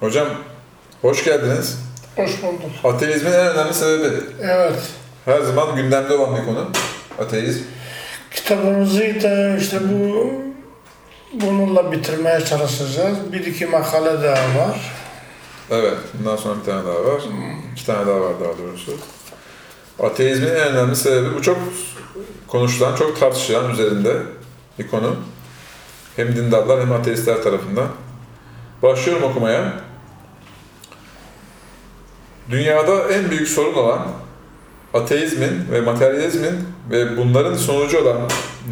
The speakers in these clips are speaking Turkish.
Hocam hoş geldiniz. Hoş bulduk. Ateizmin en önemli sebebi. Evet. Her zaman gündemde olan bir konu. Ateizm. Kitabımızı da işte bu bununla bitirmeye çalışacağız. Bir iki makale daha var. Evet. Bundan sonra bir tane daha var. İki tane daha var daha doğrusu. Ateizmin en önemli sebebi bu çok konuşulan, çok tartışılan üzerinde bir konu. Hem dindarlar hem ateistler tarafından. Başlıyorum okumaya. Dünyada en büyük sorun olan ateizmin ve materyalizmin ve bunların sonucu olan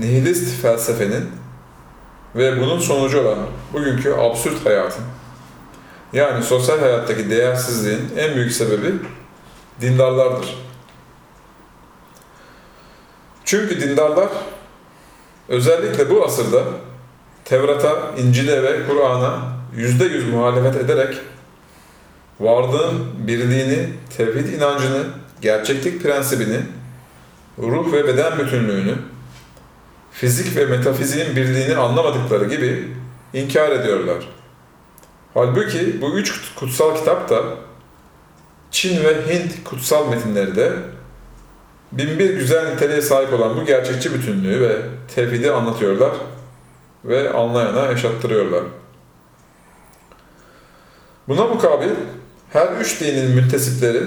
nihilist felsefenin ve bunun sonucu olan bugünkü absürt hayatın yani sosyal hayattaki değersizliğin en büyük sebebi dindarlardır. Çünkü dindarlar özellikle bu asırda Tevrat'a, İncil'e ve Kur'an'a yüzde yüz muhalefet ederek varlığın birliğini, tevhid inancını, gerçeklik prensibini, ruh ve beden bütünlüğünü, fizik ve metafiziğin birliğini anlamadıkları gibi inkar ediyorlar. Halbuki bu üç kutsal kitap da Çin ve Hint kutsal metinleri de binbir güzel niteliğe sahip olan bu gerçekçi bütünlüğü ve tevhidi anlatıyorlar ve anlayana yaşattırıyorlar. Buna mukabil her üç dinin müntesipleri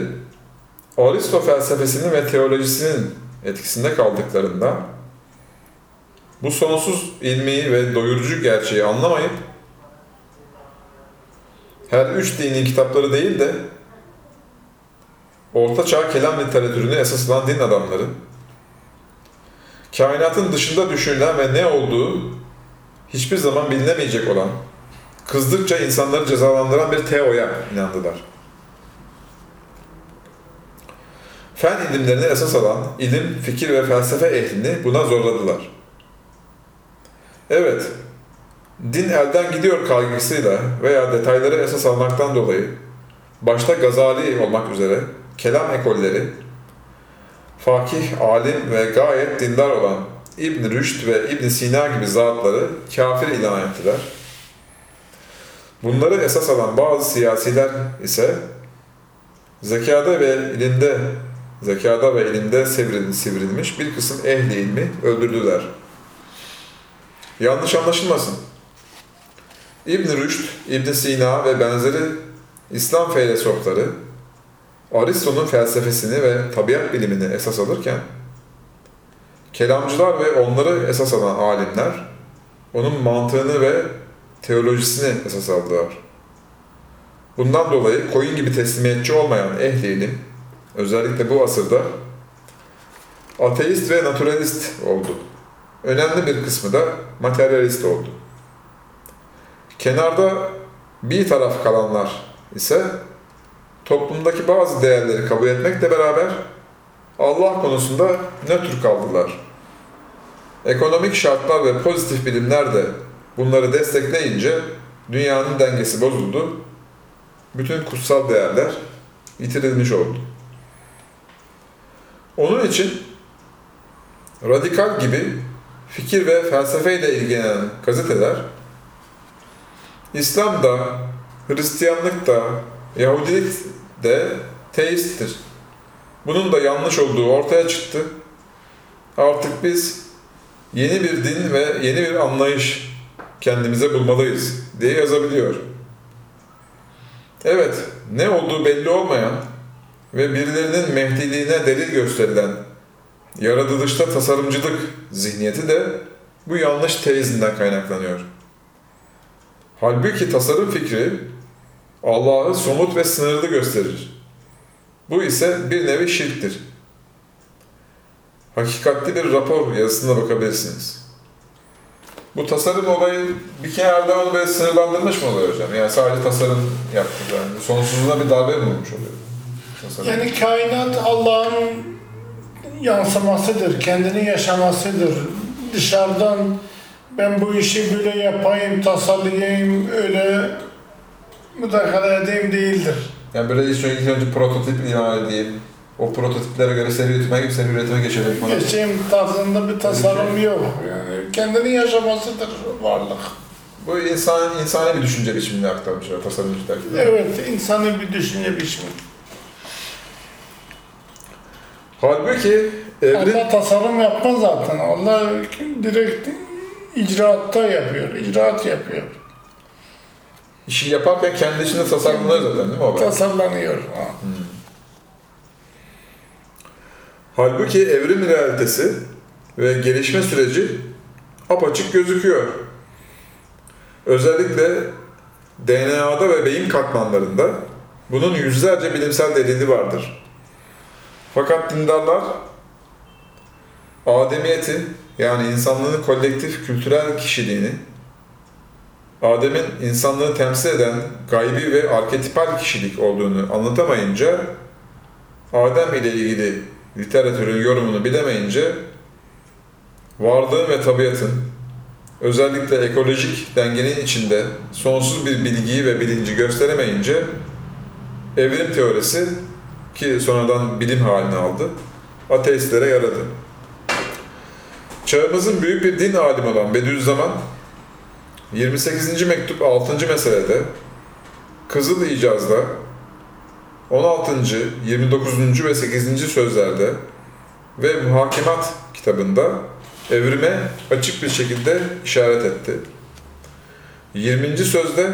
Aristo felsefesinin ve teolojisinin etkisinde kaldıklarında bu sonsuz ilmi ve doyurucu gerçeği anlamayıp her üç dinin kitapları değil de Orta Çağ kelam literatürünü esas alan din adamları, kainatın dışında düşünülen ve ne olduğu hiçbir zaman bilinemeyecek olan, kızdıkça insanları cezalandıran bir teoya inandılar. Fen ilimlerini esas alan ilim, fikir ve felsefe ehlini buna zorladılar. Evet, din elden gidiyor kaygısıyla veya detayları esas almaktan dolayı başta Gazali olmak üzere kelam ekolleri fakih, alim ve gayet dindar olan İbn Rüşd ve İbn Sina gibi zatları kafir ilan ettiler. Bunları esas alan bazı siyasiler ise zekada ve ilimde zekada ve ilimde sivrilmiş bir kısım ehli ilmi öldürdüler. Yanlış anlaşılmasın. İbn Rüşd, İbn Sina ve benzeri İslam filozofları Aristo'nun felsefesini ve tabiat bilimini esas alırken kelamcılar ve onları esas alan alimler onun mantığını ve teolojisini esas aldılar. Bundan dolayı koyun gibi teslimiyetçi olmayan ehli ilim özellikle bu asırda ateist ve naturalist oldu. Önemli bir kısmı da materyalist oldu. Kenarda bir taraf kalanlar ise toplumdaki bazı değerleri kabul etmekle beraber Allah konusunda nötr kaldılar. Ekonomik şartlar ve pozitif bilimler de bunları destekleyince dünyanın dengesi bozuldu. Bütün kutsal değerler yitirilmiş oldu. Onun için radikal gibi fikir ve felsefeyle ilgilenen gazeteler İslam da, Hristiyanlık da, Yahudilik de teisttir. Bunun da yanlış olduğu ortaya çıktı. Artık biz yeni bir din ve yeni bir anlayış kendimize bulmalıyız diye yazabiliyor. Evet, ne olduğu belli olmayan ve birilerinin mehdiliğine delil gösterilen yaratılışta tasarımcılık zihniyeti de bu yanlış teizinden kaynaklanıyor. Halbuki tasarım fikri Allah'ı somut ve sınırlı gösterir. Bu ise bir nevi şirktir. Hakikatli bir rapor yazısına bakabilirsiniz. Bu tasarım olayı bir kenarda onu böyle sınırlandırmış mı oluyor hocam? Yani sadece tasarım yaptı yani. Sonsuzluğuna bir darbe mi vurmuş oluyor? Yani kainat Allah'ın yansımasıdır, kendini yaşamasıdır. Dışarıdan ben bu işi böyle yapayım, tasarlayayım, öyle müdahale edeyim değildir. Yani böyle önce, ilk önce prototip imal edeyim. O prototiplere göre seri üretime gibi seri üretime geçelim. Geçeyim tarzında bir tasarım yok. Yani kendini yaşamasıdır varlık. Bu insan insani bir düşünce biçimini aktarmışlar tasarımcılar. Evet, insanın bir düşünce biçimi. Halbuki evrim Allah tasarım yapmaz zaten. Allah direkt icraatta yapıyor, icraat yapıyor. işi yaparken kendi içinde tasarlanıyor zaten değil mi o? Tasarlanıyor. Ha. Halbuki evrim realitesi ve gelişme süreci apaçık gözüküyor. Özellikle DNA'da ve beyin katmanlarında bunun yüzlerce bilimsel delili vardır. Fakat dindarlar Ademiyeti yani insanlığın kolektif kültürel kişiliğini Adem'in insanlığı temsil eden gaybi ve arketipal kişilik olduğunu anlatamayınca Adem ile ilgili literatürün yorumunu bilemeyince varlığın ve tabiatın özellikle ekolojik dengenin içinde sonsuz bir bilgiyi ve bilinci gösteremeyince evrim teorisi ki sonradan bilim halini aldı ateistlere yaradı. Çağımızın büyük bir din alimi olan Bediüzzaman 28. mektup 6. meselede Kızıl İcaz'da 16. 29. ve 8. sözlerde ve Muhakemat kitabında evrime açık bir şekilde işaret etti. 20. sözde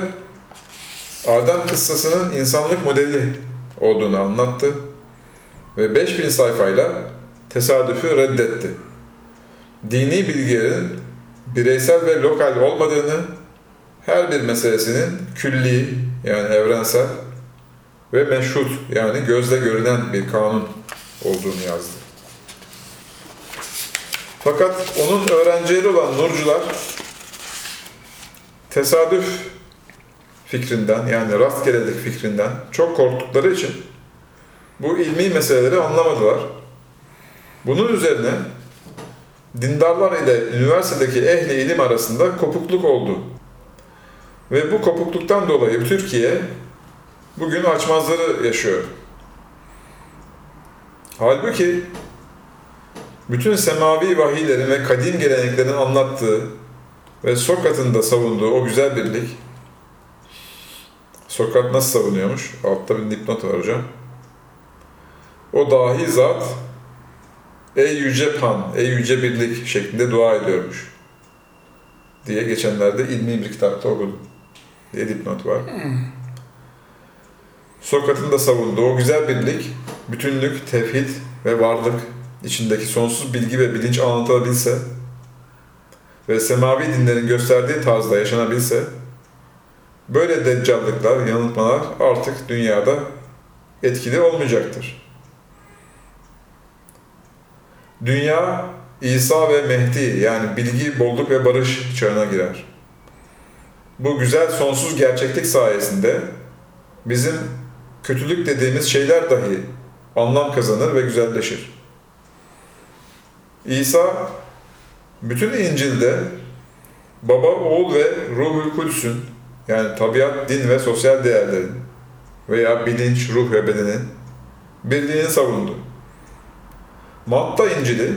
Adem kıssasının insanlık modeli olduğunu anlattı ve 5000 sayfayla tesadüfü reddetti. Dini bilgilerin bireysel ve lokal olmadığını, her bir meselesinin külli yani evrensel ve meşhut yani gözle görünen bir kanun olduğunu yazdı. Fakat onun öğrencileri olan Nurcular tesadüf fikrinden yani rastgelelik fikrinden çok korktukları için bu ilmi meseleleri anlamadılar. Bunun üzerine dindarlar ile üniversitedeki ehli ilim arasında kopukluk oldu. Ve bu kopukluktan dolayı Türkiye bugün açmazları yaşıyor. Halbuki bütün semavi vahiylerin ve kadim geleneklerin anlattığı ve Sokrat'ın da savunduğu o güzel birlik Sokrat nasıl savunuyormuş? Altta bir dipnot var hocam. O dahi zat Ey yüce pan, ey yüce birlik şeklinde dua ediyormuş. Diye geçenlerde ilmi bir kitapta okudum. Diye dipnot var. Sokrat'ın da savunduğu o güzel birlik, bütünlük, tevhid ve varlık içindeki sonsuz bilgi ve bilinç anlatılabilse ve semavi dinlerin gösterdiği tarzda yaşanabilse, böyle deccallıklar, yanıltmalar artık dünyada etkili olmayacaktır. Dünya İsa ve Mehdi yani bilgi, bolluk ve barış çağına girer. Bu güzel sonsuz gerçeklik sayesinde bizim kötülük dediğimiz şeyler dahi anlam kazanır ve güzelleşir. İsa bütün İncil'de Baba, Oğul ve Ruhul Kudüs'ün yani tabiat, din ve sosyal değerlerin veya bilinç, ruh ve bedenin birliğini savundu. Matta İncil'i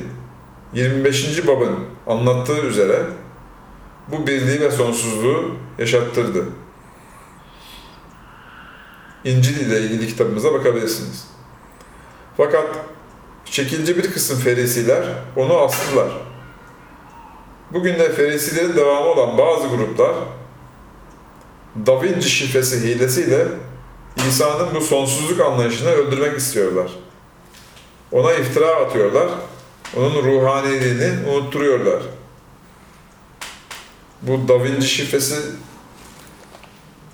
25. babın anlattığı üzere bu birliği ve sonsuzluğu yaşattırdı. İncil ile ilgili kitabımıza bakabilirsiniz. Fakat şekilci bir kısım ferisiler onu astılar. Bugün de ferisilerin devamı olan bazı gruplar Da Vinci şifresi hilesiyle İsa'nın bu sonsuzluk anlayışını öldürmek istiyorlar. Ona iftira atıyorlar. Onun ruhaniliğini unutturuyorlar. Bu Da Vinci şifresi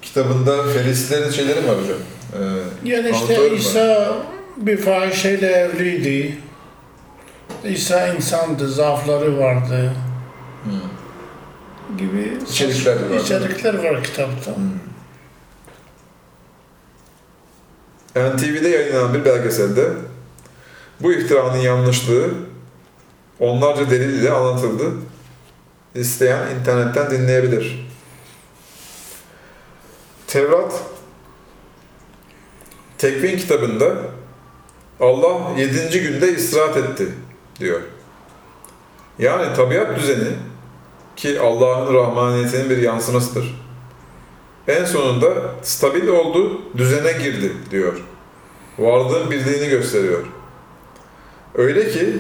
kitabında Ferislerin şeyleri mi var hocam? Ee, Yani işte anlatıyorum ben. İsa bir fahişeyle evliydi. İsa insandı, zaafları vardı. Gibi İçerikler var. içerikler var kitapta. NTV'de yayınlanan bir belgeselde bu iftiranın yanlışlığı onlarca delil ile anlatıldı. İsteyen internetten dinleyebilir. Tevrat Tekvin kitabında Allah yedinci günde istirahat etti diyor. Yani tabiat düzeni ki Allah'ın rahmaniyetinin bir yansımasıdır. En sonunda stabil oldu, düzene girdi diyor. Varlığın birliğini gösteriyor. Öyle ki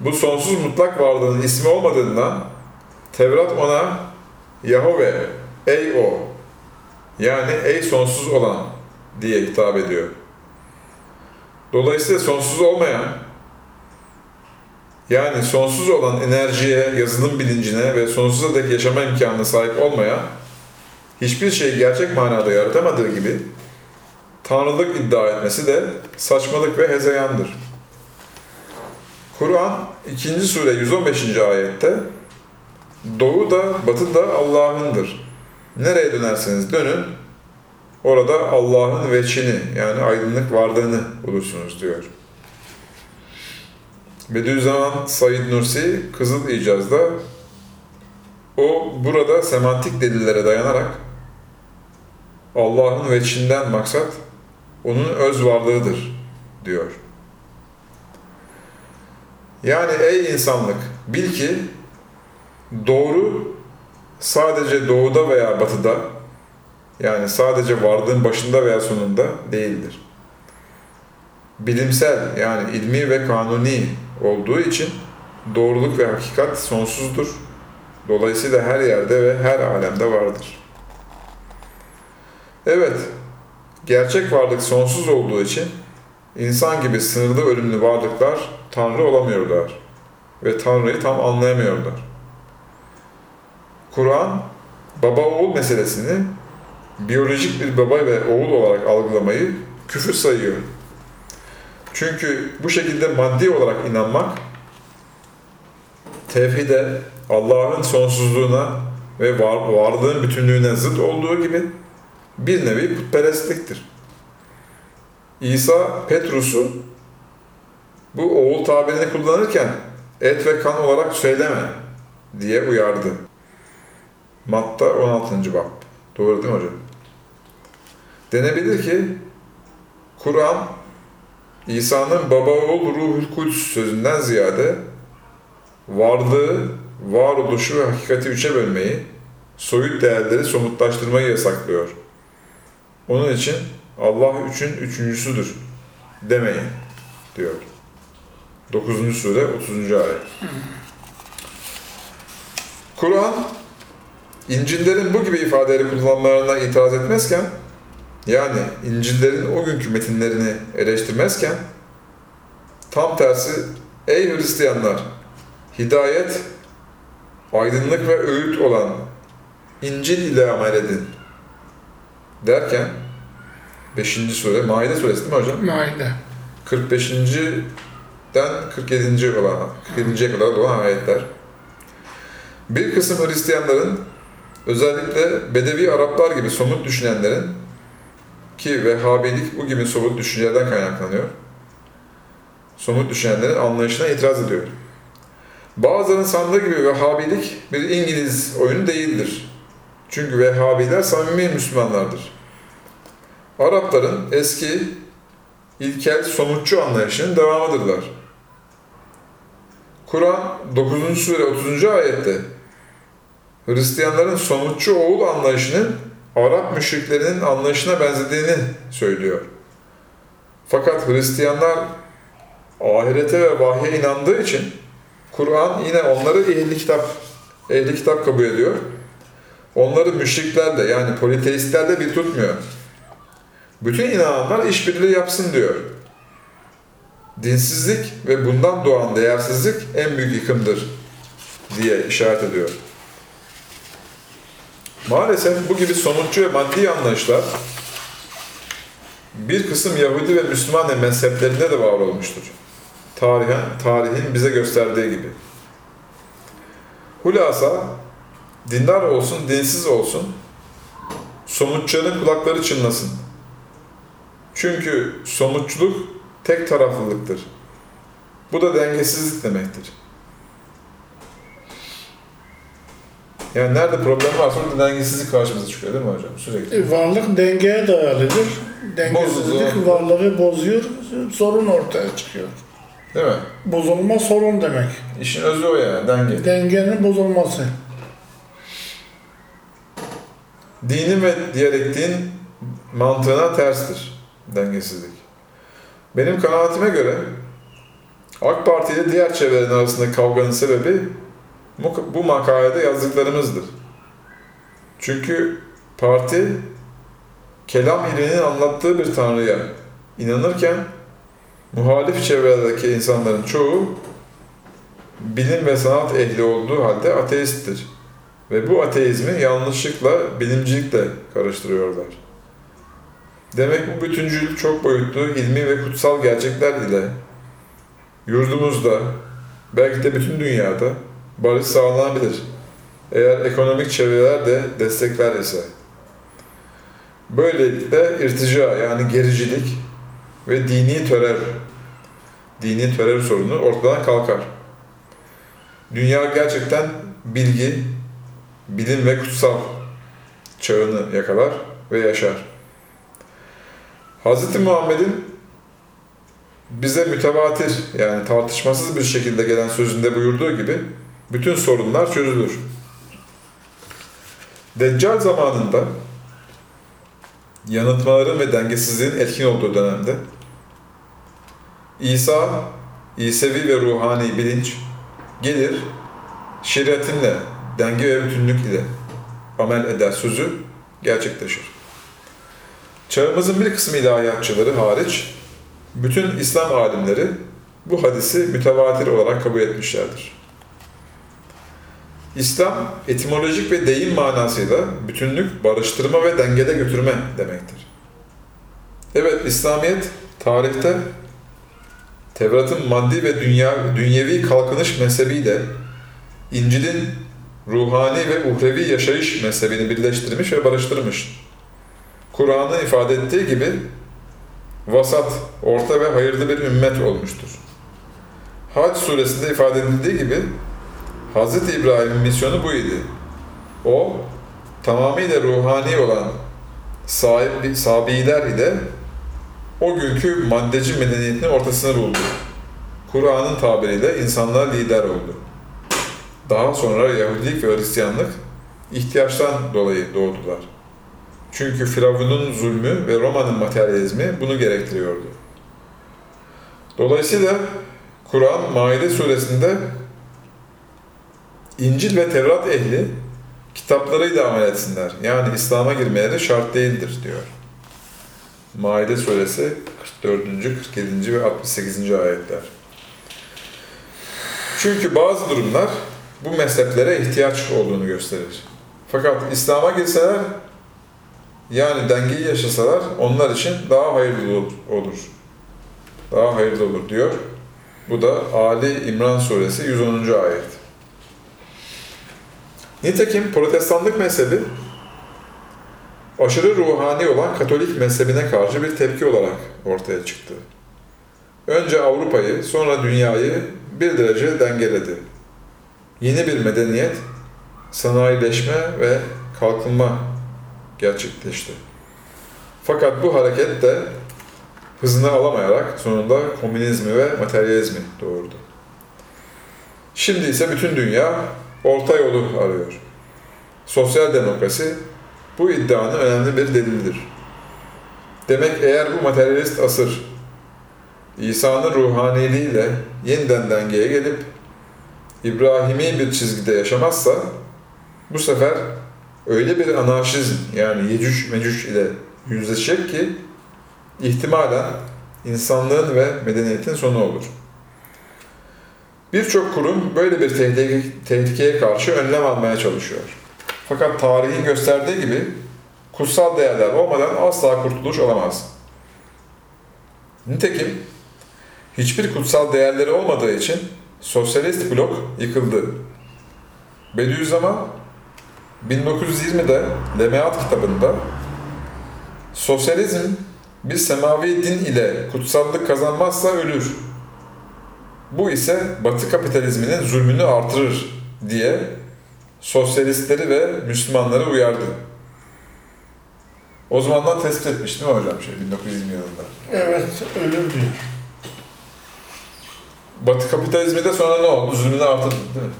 bu sonsuz mutlak varlığın ismi olmadığından Tevrat ona Yahove, ey o, yani ey sonsuz olan diye hitap ediyor. Dolayısıyla sonsuz olmayan, yani sonsuz olan enerjiye, yazılım bilincine ve sonsuza dek yaşama imkanına sahip olmayan, hiçbir şeyi gerçek manada yaratamadığı gibi, tanrılık iddia etmesi de saçmalık ve hezeyandır. Kur'an 2. sure 115. ayette Doğu da batı da Allah'ındır. Nereye dönerseniz dönün, orada Allah'ın veçini yani aydınlık varlığını bulursunuz diyor. Bediüzzaman Said Nursi Kızıl İcaz'da o burada semantik delillere dayanarak Allah'ın veçinden maksat onun öz varlığıdır diyor. Yani ey insanlık bil ki doğru sadece doğuda veya batıda yani sadece varlığın başında veya sonunda değildir. Bilimsel yani ilmi ve kanuni olduğu için doğruluk ve hakikat sonsuzdur. Dolayısıyla her yerde ve her alemde vardır. Evet, gerçek varlık sonsuz olduğu için insan gibi sınırlı ölümlü varlıklar Tanrı olamıyorlar ve Tanrı'yı tam anlayamıyorlar. Kur'an, baba oğul meselesini biyolojik bir baba ve oğul olarak algılamayı küfür sayıyor. Çünkü bu şekilde maddi olarak inanmak, tevhide, Allah'ın sonsuzluğuna ve var, varlığın bütünlüğüne zıt olduğu gibi bir nevi putperestliktir. İsa Petrus'u bu oğul tabirini kullanırken et ve kan olarak söyleme diye uyardı. Matta 16. bab. Doğru değil mi hocam? Denebilir ki Kur'an İsa'nın baba oğul ruhul kudüs sözünden ziyade varlığı, varoluşu ve hakikati üçe bölmeyi, soyut değerleri somutlaştırmayı yasaklıyor. Onun için Allah üçün üçüncüsüdür demeyin diyor. 9. sure 30. ayet. Kur'an İncil'lerin bu gibi ifadeleri kullanmalarına itiraz etmezken yani İncil'lerin o günkü metinlerini eleştirmezken tam tersi ey Hristiyanlar hidayet, aydınlık ve öğüt olan İncil ile amel edin derken 5. sure, Maide suresi değil mi hocam? Maide. 45'den 47. olan, 47. kadar olan ayetler. Bir kısım Hristiyanların özellikle Bedevi Araplar gibi somut düşünenlerin ki Vehhabilik bu gibi somut düşüncelerden kaynaklanıyor. Somut düşünenlerin anlayışına itiraz ediyor. Bazılarının sandığı gibi Vehhabilik bir İngiliz oyunu değildir. Çünkü Vehhabiler samimi Müslümanlardır. Arapların eski ilkel somutçu anlayışının devamıdırlar. Kur'an 9. sure 30. ayette Hristiyanların somutçu oğul anlayışının Arap müşriklerinin anlayışına benzediğini söylüyor. Fakat Hristiyanlar ahirete ve vahye inandığı için Kur'an yine onları ehli kitap ehli kitap kabul ediyor. Onları müşriklerle yani politeistlerle bir tutmuyor. Bütün inananlar işbirliği yapsın diyor. Dinsizlik ve bundan doğan değersizlik en büyük yıkımdır diye işaret ediyor. Maalesef bu gibi somutçu ve maddi anlayışlar bir kısım Yahudi ve Müslüman mezheplerinde de var olmuştur. Tarihen, tarihin bize gösterdiği gibi. Hulasa, dindar olsun, dinsiz olsun, somutçuların kulakları çınlasın. Çünkü somutçuluk tek taraflılıktır. Bu da dengesizlik demektir. Yani nerede problem varsa orada dengesizlik karşımıza çıkıyor değil mi hocam? Sürekli. E, varlık dengeye dayalıdır. Dengesizlik varlığı bozuyor, sorun ortaya çıkıyor. Değil mi? Bozulma sorun demek. İşin özü o yani, denge. Dengenin bozulması. Dini ve diyerek din mantığına terstir dengesizlik. Benim kanaatime göre AK Parti ile diğer çevrelerin arasındaki kavganın sebebi bu, bu makalede yazdıklarımızdır. Çünkü parti kelam ilminin anlattığı bir tanrıya inanırken muhalif çevrelerdeki insanların çoğu bilim ve sanat ehli olduğu halde ateisttir. Ve bu ateizmi yanlışlıkla bilimcilikle karıştırıyorlar. Demek bu bütüncül, çok boyutlu, ilmi ve kutsal gerçekler ile yurdumuzda, belki de bütün dünyada barış sağlanabilir. Eğer ekonomik çevreler de destekler ise. Böylelikle irtica yani gericilik ve dini terör, dini terör sorunu ortadan kalkar. Dünya gerçekten bilgi, bilim ve kutsal çağını yakalar ve yaşar. Hz. Muhammed'in bize mütevatir yani tartışmasız bir şekilde gelen sözünde buyurduğu gibi bütün sorunlar çözülür. Deccal zamanında yanıltmaların ve dengesizliğin etkin olduğu dönemde İsa, İsevi ve ruhani bilinç gelir, şeriatınla, denge ve bütünlük ile amel eder sözü gerçekleşir. Çağımızın bir kısmı ilahiyatçıları hariç, bütün İslam alimleri bu hadisi mütevatir olarak kabul etmişlerdir. İslam, etimolojik ve deyim manasıyla bütünlük, barıştırma ve dengede götürme demektir. Evet, İslamiyet tarihte Tevrat'ın maddi ve dünya, dünyevi kalkınış mezhebiyle İncil'in ruhani ve uhrevi yaşayış mezhebini birleştirmiş ve barıştırmış. Kur'an'ın ifade ettiği gibi vasat, orta ve hayırlı bir ümmet olmuştur. Hac suresinde ifade edildiği gibi Hz. İbrahim'in misyonu bu idi. O, tamamıyla ruhani olan sahip, sabiler ile o günkü maddeci medeniyetin ortasını buldu. Kur'an'ın tabiriyle insanlar lider oldu. Daha sonra Yahudilik ve Hristiyanlık ihtiyaçtan dolayı doğdular. Çünkü Firavun'un zulmü ve Roma'nın materyalizmi bunu gerektiriyordu. Dolayısıyla Kur'an Maide suresinde İncil ve Tevrat ehli kitaplarıyla amel etsinler. Yani İslam'a girmeleri şart değildir diyor. Maide suresi 44. 47. ve 68. ayetler. Çünkü bazı durumlar bu mezheplere ihtiyaç olduğunu gösterir. Fakat İslam'a girseler yani dengeyi yaşasalar onlar için daha hayırlı olur. Daha hayırlı olur diyor. Bu da Ali İmran suresi 110. ayet. Nitekim protestanlık mezhebi aşırı ruhani olan Katolik mezhebine karşı bir tepki olarak ortaya çıktı. Önce Avrupa'yı, sonra dünyayı bir derece dengeledi. Yeni bir medeniyet, sanayileşme ve kalkınma gerçekleşti. Fakat bu hareket de hızını alamayarak sonunda komünizmi ve materyalizmi doğurdu. Şimdi ise bütün dünya orta yolu arıyor. Sosyal demokrasi bu iddianın önemli bir delilidir. Demek eğer bu materyalist asır İsa'nın ruhaniliğiyle yeniden dengeye gelip İbrahimi bir çizgide yaşamazsa bu sefer öyle bir anarşizm yani yecüc mecüc ile yüzleşecek ki ihtimalen insanlığın ve medeniyetin sonu olur. Birçok kurum böyle bir tehlike, tehlikeye karşı önlem almaya çalışıyor. Fakat tarihin gösterdiği gibi kutsal değerler olmadan asla kurtuluş olamaz. Nitekim hiçbir kutsal değerleri olmadığı için sosyalist blok yıkıldı. Bediüzzaman 1920'de Lemeat kitabında sosyalizm bir semavi din ile kutsallık kazanmazsa ölür. Bu ise Batı kapitalizminin zulmünü artırır diye sosyalistleri ve Müslümanları uyardı. O zamandan tespit etmiş değil mi hocam şey 1920 yılında? Evet, ölür diyor. Batı kapitalizmi de sonra ne oldu? Zulmünü artırdı değil mi?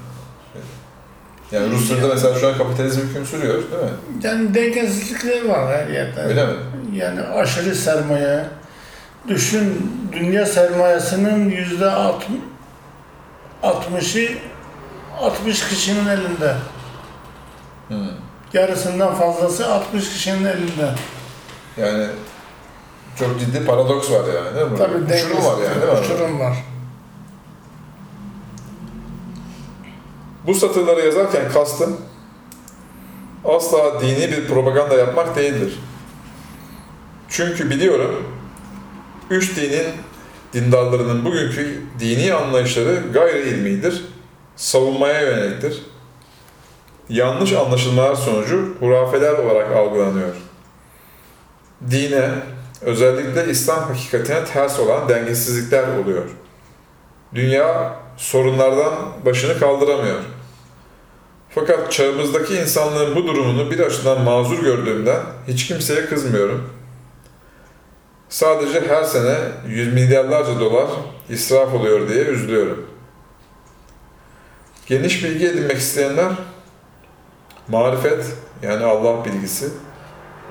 Yani Rusya'da mesela şu an kapitalizm hüküm sürüyor değil mi? Yani dengesizlikler var her yerde. Öyle mi? Yani aşırı sermaye. Düşün dünya sermayesinin yüzde alt- 60'ı 60 kişinin elinde. Hı. Yarısından fazlası 60 kişinin elinde. Yani çok ciddi paradoks var yani değil mi? Tabii Uçurum dengesizlik, var yani değil mi? Uçurum var. Bu satırları yazarken kastım asla dini bir propaganda yapmak değildir. Çünkü biliyorum üç dinin dindarlarının bugünkü dini anlayışları gayri ilmidir, savunmaya yöneliktir. Yanlış anlaşılmalar sonucu hurafeler olarak algılanıyor. Dine, özellikle İslam hakikatine ters olan dengesizlikler oluyor. Dünya sorunlardan başını kaldıramıyor. Fakat çağımızdaki insanlığın bu durumunu bir açıdan mazur gördüğümden hiç kimseye kızmıyorum. Sadece her sene yüz milyarlarca dolar israf oluyor diye üzülüyorum. Geniş bilgi edinmek isteyenler, marifet yani Allah bilgisi,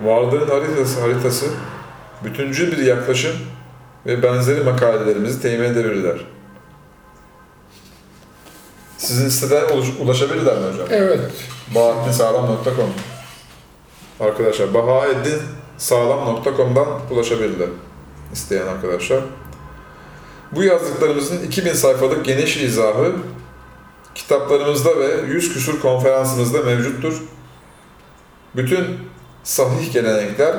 varlığın haritası, haritası, bütüncül bir yaklaşım ve benzeri makalelerimizi temin edebilirler. Sizin siteden ulaş- ulaşabilirler mi hocam? Evet. Bahattinsağlam.com Arkadaşlar bahaeddin.sağlam.com'dan ulaşabilirler isteyen arkadaşlar. Bu yazdıklarımızın 2000 sayfalık geniş izahı kitaplarımızda ve 100 küsur konferansımızda mevcuttur. Bütün sahih gelenekler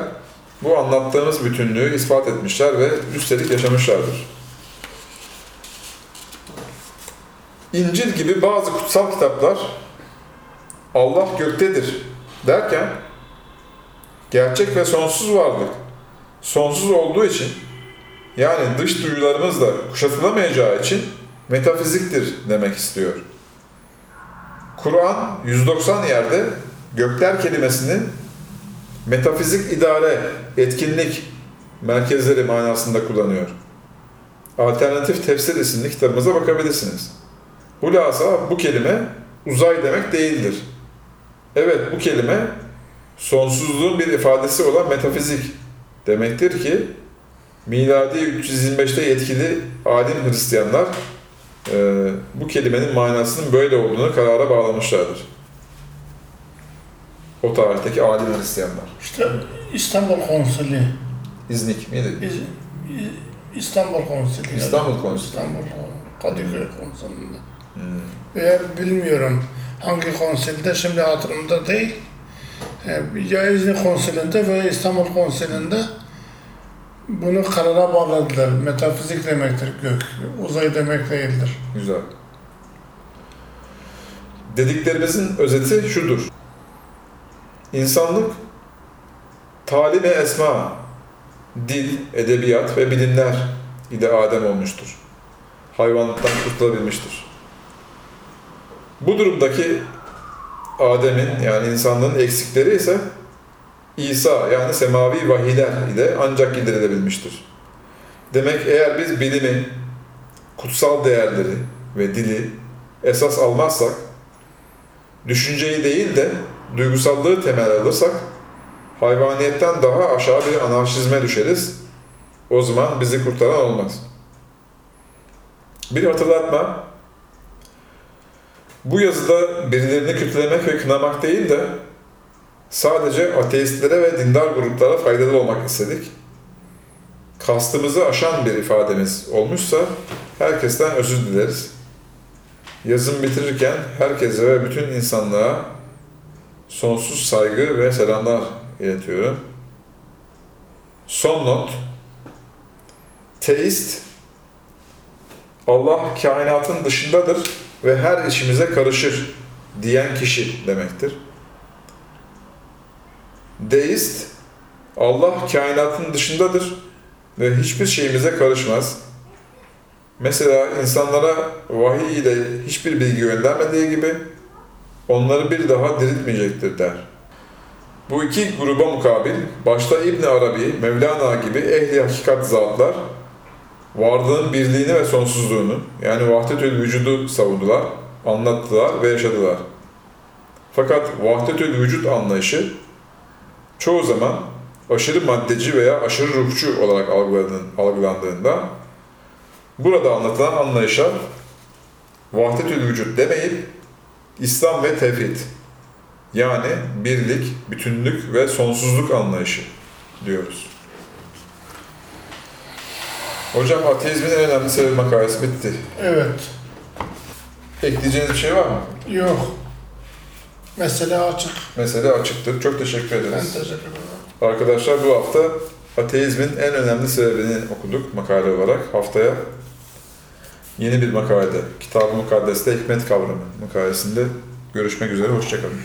bu anlattığımız bütünlüğü ispat etmişler ve üstelik yaşamışlardır. İncil gibi bazı kutsal kitaplar Allah göktedir derken gerçek ve sonsuz varlık sonsuz olduğu için yani dış duyularımızla kuşatılamayacağı için metafiziktir demek istiyor. Kur'an 190 yerde gökler kelimesini metafizik idare, etkinlik merkezleri manasında kullanıyor. Alternatif Tefsir isimli kitabımıza bakabilirsiniz. Hulasa bu kelime uzay demek değildir. Evet bu kelime sonsuzluğun bir ifadesi olan metafizik demektir ki miladi 325'te yetkili alim Hristiyanlar e, bu kelimenin manasının böyle olduğunu karara bağlamışlardır. O tarihteki alim Hristiyanlar. İşte İstanbul Konsili. İznik miydi? İz- İstanbul Konsili. İstanbul Konsili. İstanbul Kadıköy Konsili'nde. Hmm. Veya bilmiyorum hangi konsilde şimdi hatırımda değil. E, Ya İznik Konsili'nde veya İstanbul Konsili'nde bunu karara bağladılar. Metafizik demektir gök. Uzay demek değildir. Güzel. Dediklerimizin özeti şudur. İnsanlık talim-i esma, dil, edebiyat ve bilimler ile Adem olmuştur. Hayvanlıktan kurtulabilmiştir. Bu durumdaki Adem'in yani insanlığın eksikleri ise İsa yani semavi vahiyler ile ancak giderilebilmiştir. Demek eğer biz bilimi, kutsal değerleri ve dili esas almazsak, düşünceyi değil de duygusallığı temel alırsak, hayvaniyetten daha aşağı bir anarşizme düşeriz. O zaman bizi kurtaran olmaz. Bir hatırlatma, bu yazıda birilerini kötülemek ve kınamak değil de sadece ateistlere ve dindar gruplara faydalı olmak istedik kastımızı aşan bir ifademiz olmuşsa herkesten özür dileriz. Yazım bitirirken herkese ve bütün insanlığa sonsuz saygı ve selamlar iletiyorum. Son not. Teist, Allah kainatın dışındadır ve her işimize karışır diyen kişi demektir. Deist, Allah kainatın dışındadır ve hiçbir şeyimize karışmaz. Mesela insanlara vahiy ile hiçbir bilgi göndermediği gibi onları bir daha diriltmeyecektir der. Bu iki gruba mukabil başta İbn Arabi, Mevlana gibi ehli hakikat zatlar varlığın birliğini ve sonsuzluğunu yani vahdetül vücudu savundular, anlattılar ve yaşadılar. Fakat vahdetül vücut anlayışı çoğu zaman aşırı maddeci veya aşırı ruhçu olarak algılandığında burada anlatılan anlayışa vahdetül vücut demeyip İslam ve tevhid yani birlik, bütünlük ve sonsuzluk anlayışı diyoruz. Hocam ateizmin en önemli sebebi makalesi bitti. Evet. Ekleyeceğiniz bir şey var mı? Yok. Mesele açık. Mesele açıktır. Çok teşekkür Ben ederiz. teşekkür ederim. Arkadaşlar bu hafta ateizmin en önemli sebebini okuduk makale olarak. Haftaya yeni bir makalede, Kitab-ı Mukaddes'te hikmet kavramı makalesinde görüşmek üzere. Hoşçakalın.